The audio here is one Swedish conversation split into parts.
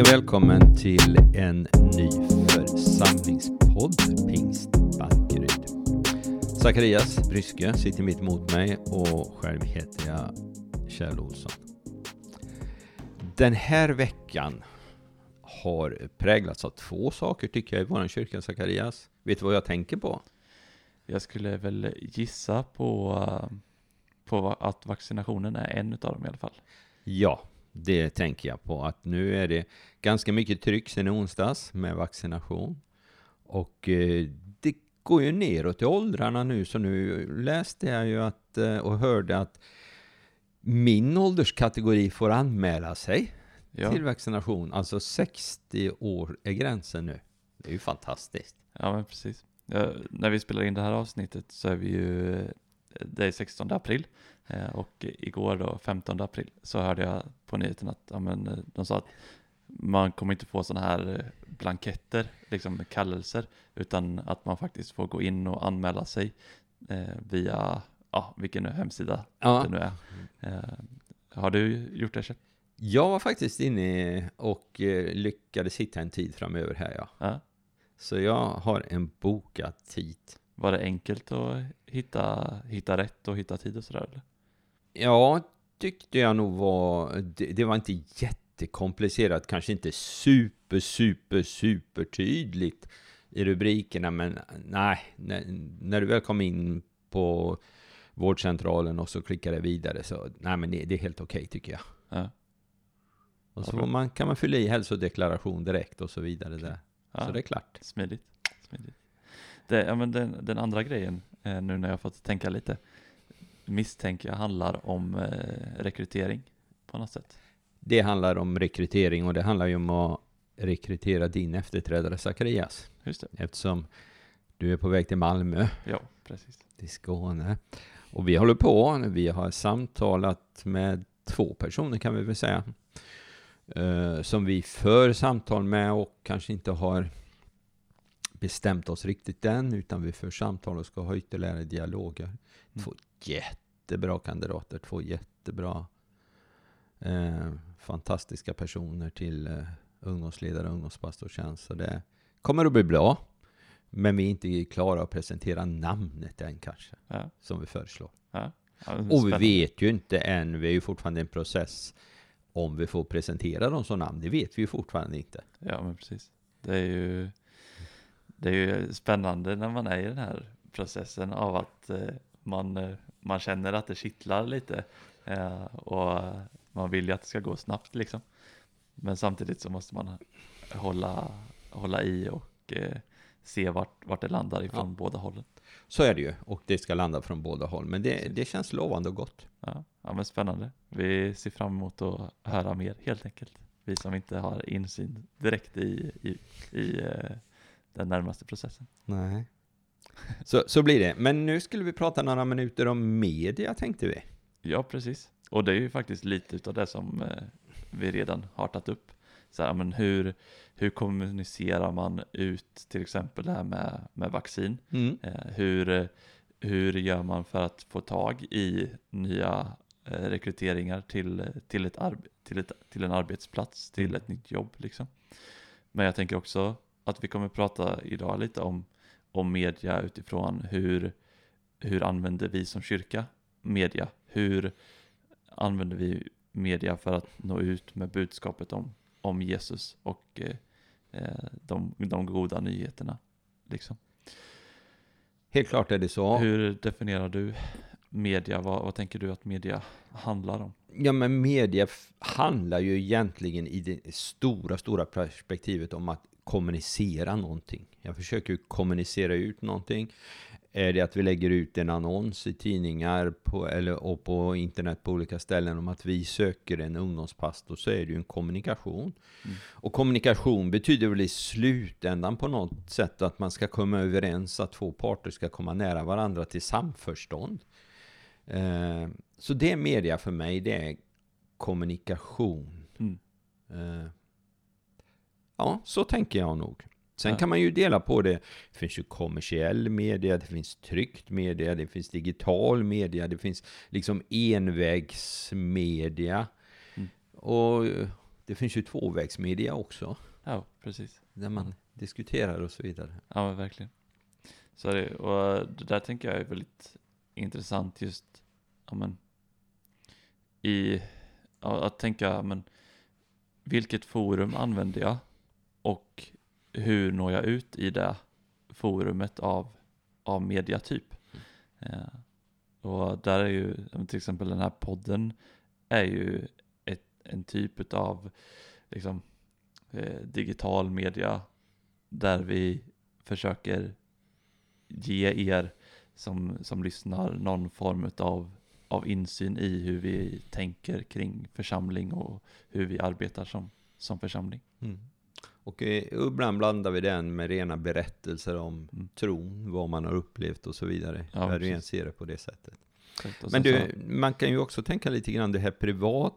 Hej och välkommen till en ny församlingspodd, Pingst Bankeryd. Zacharias Bryske sitter mitt emot mig och själv heter jag Kjell Olsson. Den här veckan har präglats av två saker tycker jag i vår kyrka, Zacharias. Vet du vad jag tänker på? Jag skulle väl gissa på, eh, på att vaccinationen är en av dem i alla fall. Ja, det tänker jag på. Att nu är det ganska mycket tryck sen i onsdags med vaccination. Och eh, det går ju neråt i åldrarna nu, så nu läste jag ju att, eh, och hörde att min ålderskategori får anmäla sig Ja, till vaccination. Alltså 60 år är gränsen nu. Det är ju fantastiskt. ja men precis. Ja, när vi spelar in det här avsnittet så är vi ju, eh, det är 16 april och igår då 15 april så hörde jag på nyheten att ja, men, eh, de sa att man kommer inte få sådana här eh, blanketter, liksom kallelser, utan att man faktiskt får gå in och anmäla sig eh, via, ja, vilken hemsida Ja. det nu är. Eh, har du gjort det? Kjell? Jag var faktiskt inne och eh, lyckades hitta en tid framöver här, ja. Ja. Så jag har en bokad tid. Var det enkelt att hitta, hitta rätt och hitta tid och sådär? Eller? Ja, tyckte jag nog var... Det, det var inte jättekomplicerat, kanske inte super, super, super tydligt i rubrikerna, men nej, när, när du väl kom in på vårdcentralen och så klickade vidare så, nej men det, det är helt okej tycker jag. Ja. Och så man, kan man fylla i hälsodeklaration direkt och så vidare där. Ja, Så det är klart. Smidigt. Smidigt. Det, ja, men den, den andra grejen, eh, nu när jag fått tänka lite, misstänker jag handlar om eh, rekrytering på något sätt. Det handlar om rekrytering och det handlar ju om att rekrytera din efterträdare Zacharias. Just det. Eftersom du är på väg till Malmö, Ja, precis. till Skåne. Och vi håller på, vi har samtalat med två personer kan vi väl säga. eh, som vi för samtal med och kanske inte har bestämt oss riktigt än, utan vi för samtal och ska ha ytterligare dialoger. Två jättebra kandidater, två jättebra eh, fantastiska personer till eh, ungdomsledare och ungdomspastortjänst. Så det kommer att bli bra. Men vi är inte klara att presentera namnet än kanske, Ja, som vi föreslår. ja. ja Och vi vet ju inte än, vi är ju fortfarande i en process om vi får presentera dem som namn. Det vet vi ju fortfarande inte. Ja, men precis. Det är ju, det är ju spännande när man är i den här processen av att eh, man, eh, man känner att det kittlar lite eh, och man vill ju att det ska gå snabbt liksom. Men samtidigt så måste man hålla, hålla i och eh, se vart, vart det landar ifrån båda hållen. Så är det ju, och det ska landa från båda håll. Men det, det känns lovande och gott. Ja, ja, men spännande. Vi ser fram emot att höra mer helt enkelt. Vi som inte har insyn direkt i, i, i eh, den närmaste processen. Nej. Så, så blir det. Men nu skulle vi prata några minuter om media, tänkte vi. Ja, precis. Och det är ju faktiskt lite av det som eh, vi redan har tagit upp. Så här, men hur, hur kommunicerar man ut till exempel det här med, med vaccin? Mm. Eh, hur, eh, hur gör man för att få tag i nya rekryteringar till, till, ett arbe- till, ett, till en arbetsplats, till ett nytt jobb liksom. Men jag tänker också att vi kommer prata idag lite om, om media utifrån hur, hur använder vi som kyrka media? Hur använder vi media för att nå ut med budskapet om, om Jesus och eh, eh, de, de goda nyheterna? Liksom. Helt klart är det så. Hur definierar du media? Vad, vad tänker du att media handlar om? Ja, men media handlar ju egentligen i det stora, stora perspektivet om att kommunicera någonting. Jag försöker kommunicera ut någonting. Är det att vi lägger ut en annons i tidningar på, eller, och på internet på olika ställen om att vi söker en ungdomspastor så är det ju en kommunikation. Mm. Och kommunikation betyder väl i slutändan på något sätt att man ska komma överens, att två parter ska komma nära varandra till samförstånd. Eh, så det är media för mig, det är kommunikation. Mm. Eh, ja, så tänker jag nog. Sen kan man ju dela på det. Det finns ju kommersiell media, det finns tryckt media, det finns digital media, det finns liksom envägsmedia. Mm. Och det finns ju tvåvägsmedia också, Ja, precis. där man diskuterar och så vidare. Ja, verkligen. Så det, och det där tänker jag är väldigt intressant just, ja men, i, ja, att tänka, men, vilket forum använder jag? Och hur når jag ut i det forumet av, av mediatyp? Mm. Eh, och där är ju, till exempel den här podden, är ju ett, en typ av liksom, eh, digital media där vi försöker ge er som, som lyssnar någon form av, av insyn i hur vi tänker kring församling och hur vi arbetar som, som församling. Mm. Och eh, ibland blandar vi den med rena berättelser om Mm. tron, vad man har upplevt och så vidare. Ja, igen ser det på det sättet. Exakt. Men du, man kan ju också tänka lite grann det här privat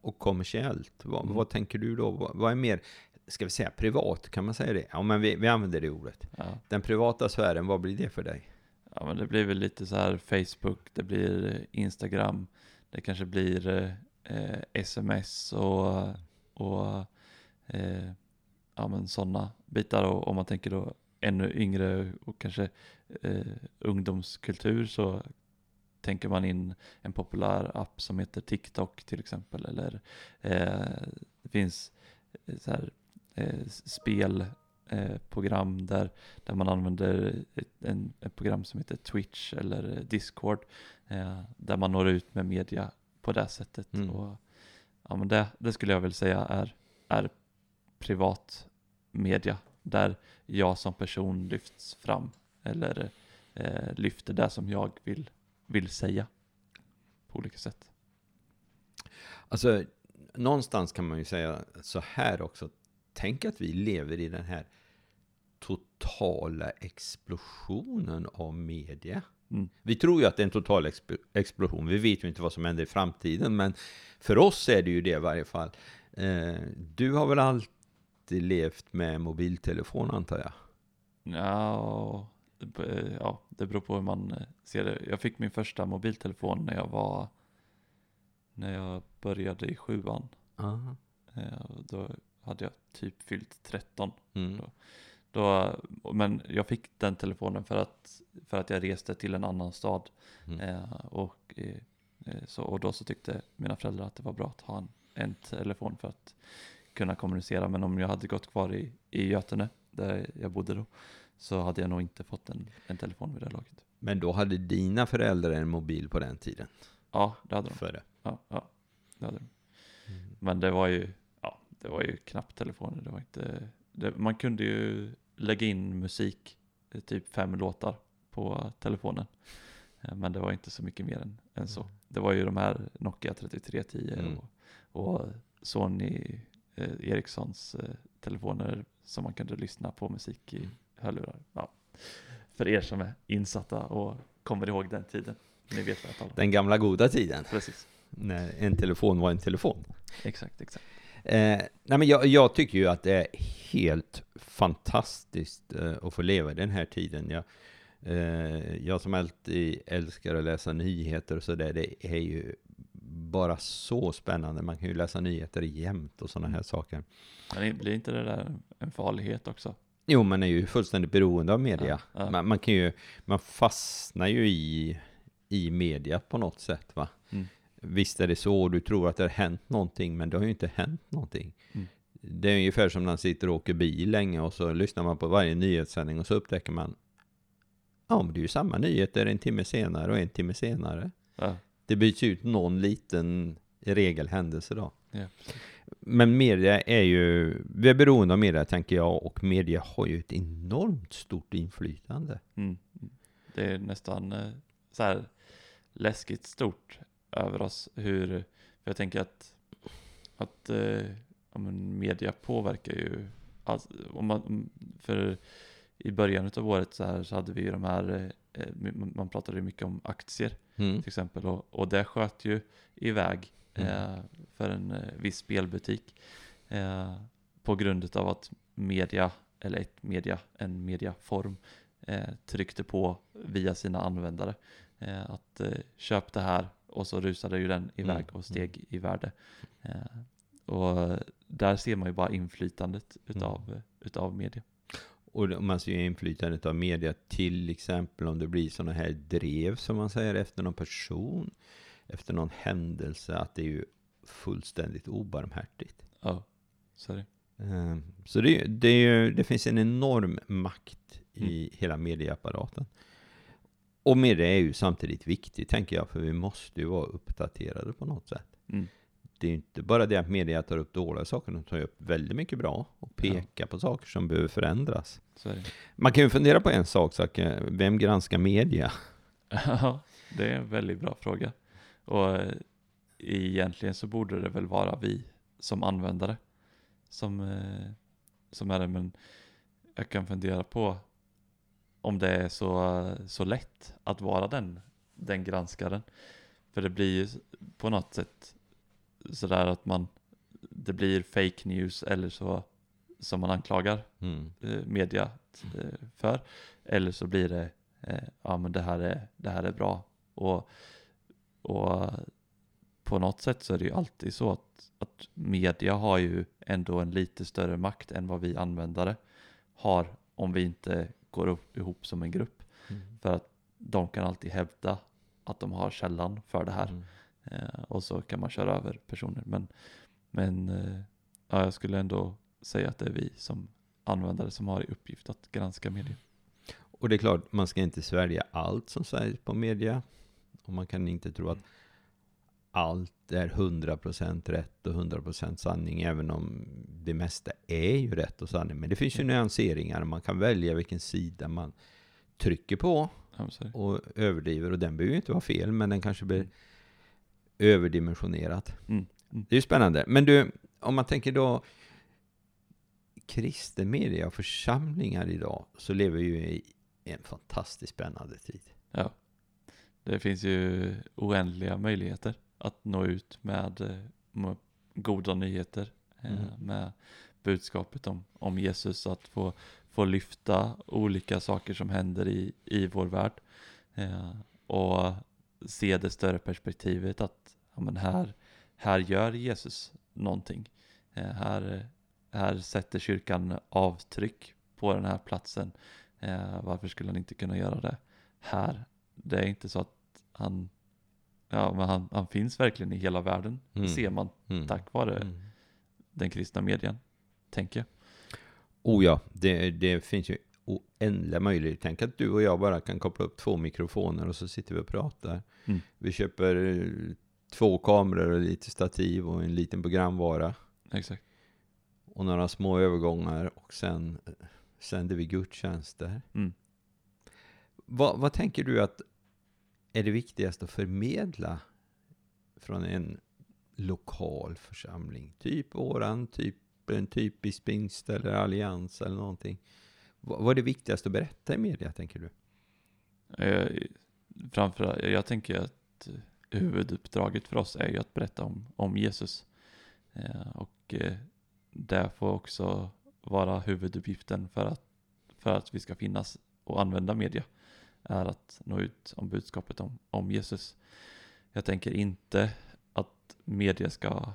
och kommersiellt. Vad, Mm. vad tänker du då? Vad, vad är mer, ska vi säga privat, kan man säga det? Ja, men vi, vi använder det ordet. Ja, Den privata sfären, vad blir det för dig? ja, men det blir väl lite så här Facebook, det blir Instagram, det kanske blir eh, sms och, och eh, ja, men sådana bitar. Och om man tänker då ännu yngre och kanske eh, ungdomskultur så tänker man in en populär app som heter TikTok till exempel. Eller eh, det finns eh, så här, eh, spelprogram eh, där, där man använder ett, en, ett program som heter Twitch eller Discord. Eh, där man når ut med media på det sättet. Mm. Och, ja, men det, det skulle jag väl säga är, är privat media. Där jag som person lyfts fram. Eller eh, lyfter det som jag vill, vill säga. På olika sätt. Alltså, någonstans kan man ju säga så här också. Tänk att vi lever i den här totala explosionen av media. Mm. Vi tror ju att det är en total exp- explosion. Vi vet ju inte vad som händer i framtiden, men för oss är det ju det i varje fall. Eh, du har väl alltid levt med mobiltelefon antar jag? Ja, ja, det beror på hur man eh, ser det. Jag fick min första mobiltelefon när jag var när jag började i sjuan. Aha. Eh, Då hade jag typ fyllt 13. Mm. Då, men jag fick den telefonen för att, för att jag reste till en annan stad. Mm. Eh, och, eh, så, och då så tyckte mina föräldrar att det var bra att ha en, en telefon för att kunna kommunicera. Men om jag hade gått kvar i, i Götene, där jag bodde då, så hade jag nog inte fått en, en telefon vid det här laget. Men då hade dina föräldrar en mobil på den tiden? Ja, det hade de. Före? Ja, ja, det hade de. Men det var ju, ja, det var ju knappt telefoner. Det var inte, det, man kunde ju lägga in musik, eh, typ fem låtar på telefonen. Eh, Men det var inte så mycket mer än, än så. Det var ju de här Nokia 3310 Mm. och, och Sony eh, Ericssons eh, telefoner som man kunde lyssna på musik i hörlurar. Ja. För er som är insatta och kommer ihåg den tiden. Ni vet vad jag talar om. Den gamla goda tiden, Precis. när en telefon var en telefon. Exakt, exakt. Eh, nej men jag, jag tycker ju att det är helt fantastiskt eh, att få leva i den här tiden. Jag, eh, jag som alltid älskar att läsa nyheter och sådär, det är ju bara så spännande. Man kan ju läsa nyheter jämt och sådana här saker. Men blir inte det där en farlighet också? Jo, man är ju fullständigt beroende av media. Ja, ja. Man, man kan ju, man fastnar ju i, i media på något sätt va. Mm. Visst är det så, du tror att det har hänt någonting, men det har ju inte hänt någonting. Mm. Det är ungefär som när man sitter och åker bil länge och så lyssnar man på varje nyhetssändning och så upptäcker man Ja, men det är ju samma nyheter en timme senare och en timme senare. Ja, Det byts ut någon liten i regel händelse då. ja. Men media är ju, vi är beroende av media tänker jag och media har ju ett enormt stort inflytande. Mm. Det är nästan eh, så här läskigt stort över oss hur, för jag tänker att, att eh, ja, men media påverkar ju, alltså, om man, för i början av året så här så hade vi ju de här, eh, man man pratade mycket om aktier Mm. till exempel och, och det sköt ju iväg Mm. eh, för en eh, viss spelbutik eh, på grund av att media, eller ett media, en mediaform eh, tryckte på via sina användare eh, att eh, köp det här och så rusade ju den iväg Mm. och steg i värde. Eh, och där ser man ju bara inflytandet Mm. utav, utav media. Och man ser inflytandet av media, till exempel om det blir sådana här drev som man säger efter någon person, efter någon händelse, att det är ju fullständigt obarmhärtigt. Ja, så är det. Eh, Så det, det, ju, det finns en enorm makt i Mm. hela medieapparaten. Och media är ju samtidigt viktigt, tänker jag, för vi måste ju vara uppdaterade på något sätt. Mm. Det är ju inte bara det att media tar upp dåliga saker, de tar ju upp väldigt mycket bra och pekar på saker som behöver förändras. Så. Man kan ju fundera på en sak, Zacke. vem granskar media? Ja, det är en väldigt bra fråga. Och eh, egentligen så borde det väl vara vi som användare som, eh, som är det, men jag kan fundera på om det är så, så lätt att vara den, den granskaren. För det blir ju på något sätt sådär att man, det blir fake news eller så som man anklagar Mm. eh, media eh, för. Eller så blir det, eh, ja men det här är, det här är bra. Och, och på något sätt så är det ju alltid så att, att media har ju ändå en lite större makt än vad vi användare har om vi inte går upp, ihop som en grupp. Mm. För att de kan alltid hävda att de har källan för det här. Mm. Eh, och så kan man köra över personer. Men, men eh, ja, jag skulle ändå säga att det är vi som användare som har i uppgift att granska media. Och det är klart, man ska inte svälja allt som sägs på media. Och man kan inte tro att allt är 100% rätt och 100% sanning, även om det mesta är ju rätt och sanning. Men det finns ju nyanseringar, man kan välja vilken sida man trycker på och överdriver. Och den behöver ju inte vara fel, men den kanske blir överdimensionerat. Mm. Mm. Det är ju spännande. Men du, om man tänker då kristen media och församlingar idag, så lever vi ju i en fantastiskt spännande tid. Ja. Det finns ju oändliga möjligheter att nå ut med, eh, med goda nyheter. eh, Mm. Med budskapet om, om Jesus. Att få, få lyfta olika saker som händer i, i vår värld. Eh, och se det större perspektivet att ja, men här, här gör Jesus någonting. Här, här sätter kyrkan avtryck på den här platsen. Eh, varför skulle han inte kunna göra det här? Det är inte så att han, ja, men han, han finns verkligen i hela världen. Mm. ser man Mm. tack vare Mm. den kristna medien, tänker jag. Oh ja, det, det finns ju oändliga möjligheter. Tänk att du och jag bara kan koppla upp två mikrofoner och så sitter vi och pratar. Mm. Vi köper två kameror och lite stativ och en liten programvara. Exakt. Och några små övergångar och sen sänder vi gudstjänster. Mm. Vad, vad tänker du att är det viktigaste att förmedla från en lokal församling? Typ våran, typ en typisk pingst eller allians eller någonting. Vad, vad är det viktigaste att berätta i media, tänker du? Eh, framför, jag tänker att huvuduppdraget för oss är ju att berätta om, om Jesus. Eh, och eh, det får också vara huvuduppgiften för att, för att vi ska finnas och använda media. Är att nå ut om budskapet om, om Jesus. Jag tänker inte att media ska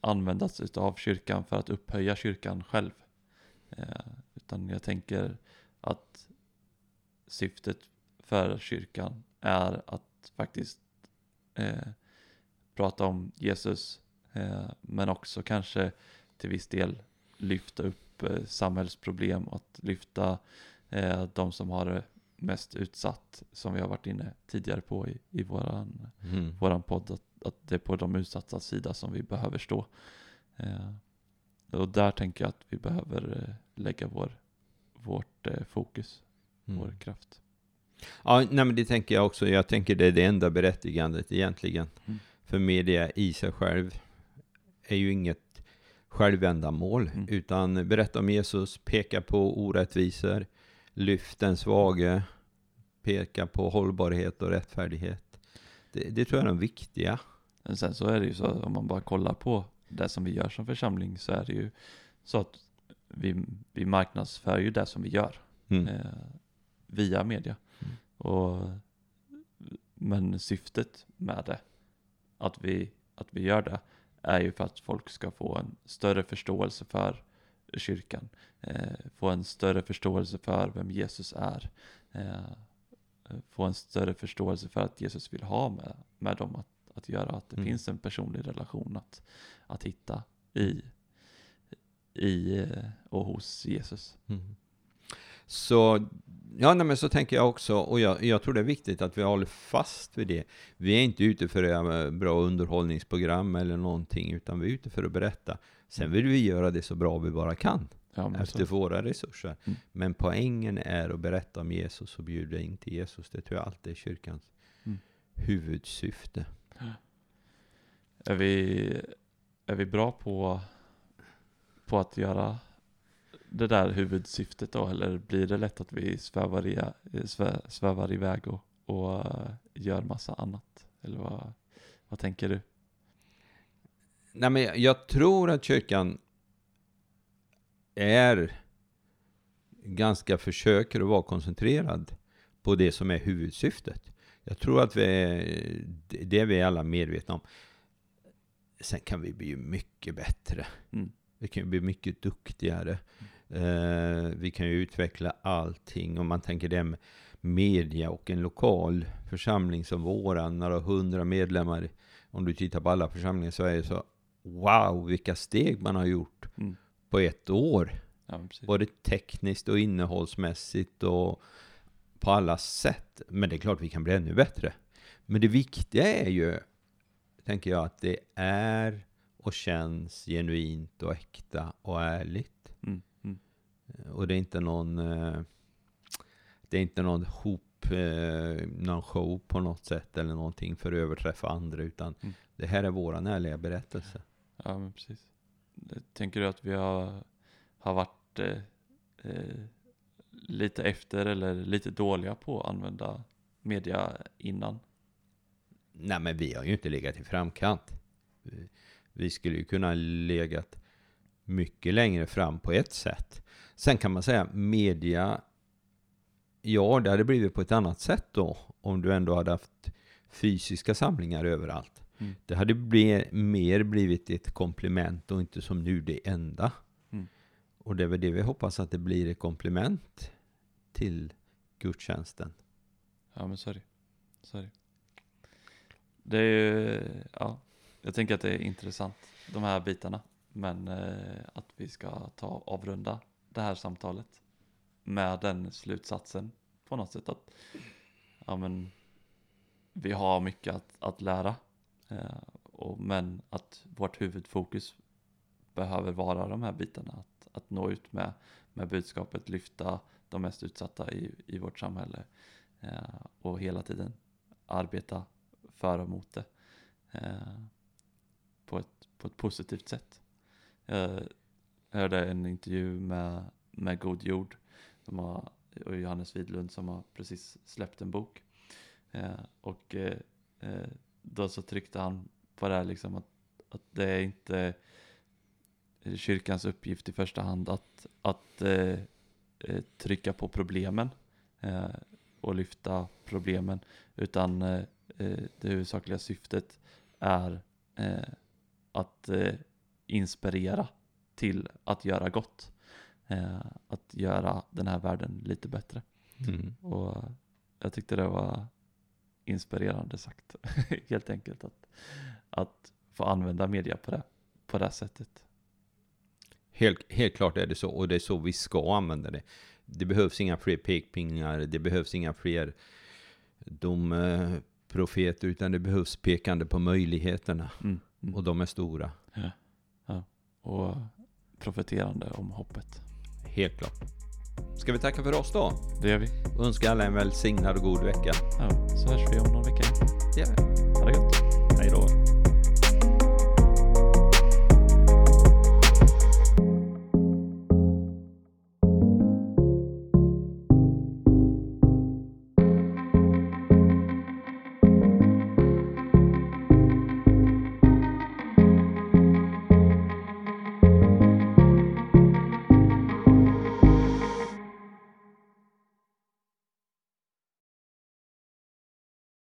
användas utav kyrkan för att upphöja kyrkan själv. Eh, utan jag tänker att syftet för kyrkan är att faktiskt eh, prata om Jesus eh, men också kanske till viss del lyfta upp eh, samhällsproblem och att lyfta eh, de som har det mest utsatt som vi har varit inne tidigare på i, i våran, Mm. våran podd att, att det är på de utsatta sida som vi behöver stå. Eh, och där tänker jag att vi behöver eh, lägga vår, vårt fokus, vår Mm. kraft. Ja, nej, men det tänker jag också. Jag tänker det är det enda berättigandet egentligen. Mm. För media i sig själv är ju inget självändamål, Mm. utan berätta om Jesus, peka på orättvisor, lyft den svage, peka på hållbarhet och rättfärdighet. Det, det tror jag är de viktiga. Men sen så är det ju så att om man bara kollar på det som vi gör som församling så är det ju så att vi, vi marknadsför ju det som vi gör Mm. eh, via media. Mm. Och, men syftet med det, att vi, att vi gör det, är ju för att folk ska få en större förståelse för kyrkan, eh, få en större förståelse för vem Jesus är, eh, få en större förståelse för att Jesus vill ha med, med dem att, att göra, att det Mm. finns en personlig relation att, att hitta i, i eh, och hos Jesus. Mm. Så, ja, nej, men så tänker jag också, och jag, jag tror det är viktigt att vi håller fast vid det. Vi är inte ute för att bra underhållningsprogram eller någonting, utan vi är ute för att berätta. Sen vill vi göra det så bra vi bara kan, Ja, efter så, våra resurser. Mm. Men poängen är att berätta om Jesus och bjuda in till Jesus. Det tror jag alltid är kyrkans Mm. huvudsyfte. är, vi, är vi bra på, på att göra det där huvudsyftet då, eller blir det lätt att vi svävar, i, svä, svävar iväg och, och eh, gör massa annat? Eller vad, vad tänker du? Nej, men jag- jag tror att kyrkan är ganska försöker att vara koncentrerad på det som är huvudsyftet. Jag tror att vi är, det- är vi alla medvetna om. Sen kan vi bli mycket bättre. Mm. Vi kan bli mycket duktigare. Eh, vi kan ju utveckla allting. Om man tänker det med media och en lokal församling som våran, några hundra medlemmar. Om du tittar på alla församlingar i Sverige så wow, vilka steg man har gjort Mm. på ett år. Ja. Både tekniskt och innehållsmässigt och på alla sätt. Men det är klart vi kan bli ännu bättre. Men det viktiga är ju, tänker jag, att det är och känns genuint och äkta och ärligt. Mm. Mm. Och det är inte någon, eh, det är inte någon hop, eh, någon show på något sätt eller någonting för att överträffa andra, utan Mm. det här är våran ärliga berättelse. Ja, men precis. Tänker du att vi har, har varit eh, eh, lite efter eller lite dåliga på att använda media innan? Nej, men vi har ju inte legat i framkant. Vi skulle ju kunna legat mycket längre fram på ett sätt. Sen kan man säga media, ja, det hade blivit på ett annat sätt då, om du ändå hade haft fysiska samlingar överallt. Mm. Det hade bli, mer blivit ett komplement och inte som nu det enda. Mm. Och det är väl det vi hoppas att det blir ett komplement till gudstjänsten. Ja, men så är det. Så är det. Det är ju, ja, jag tänker att det är intressant, de här bitarna. Men eh, att vi ska ta avrunda det här samtalet med den slutsatsen på något sätt att ja, men, vi har mycket att, att lära. Eh, och, men att vårt huvudfokus behöver vara de här bitarna. Att, att nå ut med, med budskapet, lyfta de mest utsatta i, i vårt samhälle eh, och hela tiden arbeta för och mot det eh, på, ett, på ett positivt sätt. Eh, Hörde en intervju med, med God Jord har, och Johannes Widlund som har precis släppt en bok. Eh, och eh, eh, då så tryckte han på det här liksom att, att det är inte kyrkans uppgift i första hand att, att eh, eh trycka på problemen eh, och lyfta problemen utan eh, eh det huvudsakliga syftet är eh, att eh, inspirera till att göra gott. Eh, att göra den här världen lite bättre. Mm. Och jag tyckte det var inspirerande sagt. Helt enkelt att, att få använda media på det, på det sättet. Helt, helt klart är det så, och det är så vi ska använda det. Det behövs inga fler pekpinnar, det behövs inga fler domprofeter, utan det behövs pekande på möjligheterna. Mm, mm. Och de är stora, Och profeterande om hoppet. helt klart. Ska vi tacka för oss då? Det gör vi. Och önska alla en välsignad och god vecka. Ja, så hörs vi om någon vecka. Ja.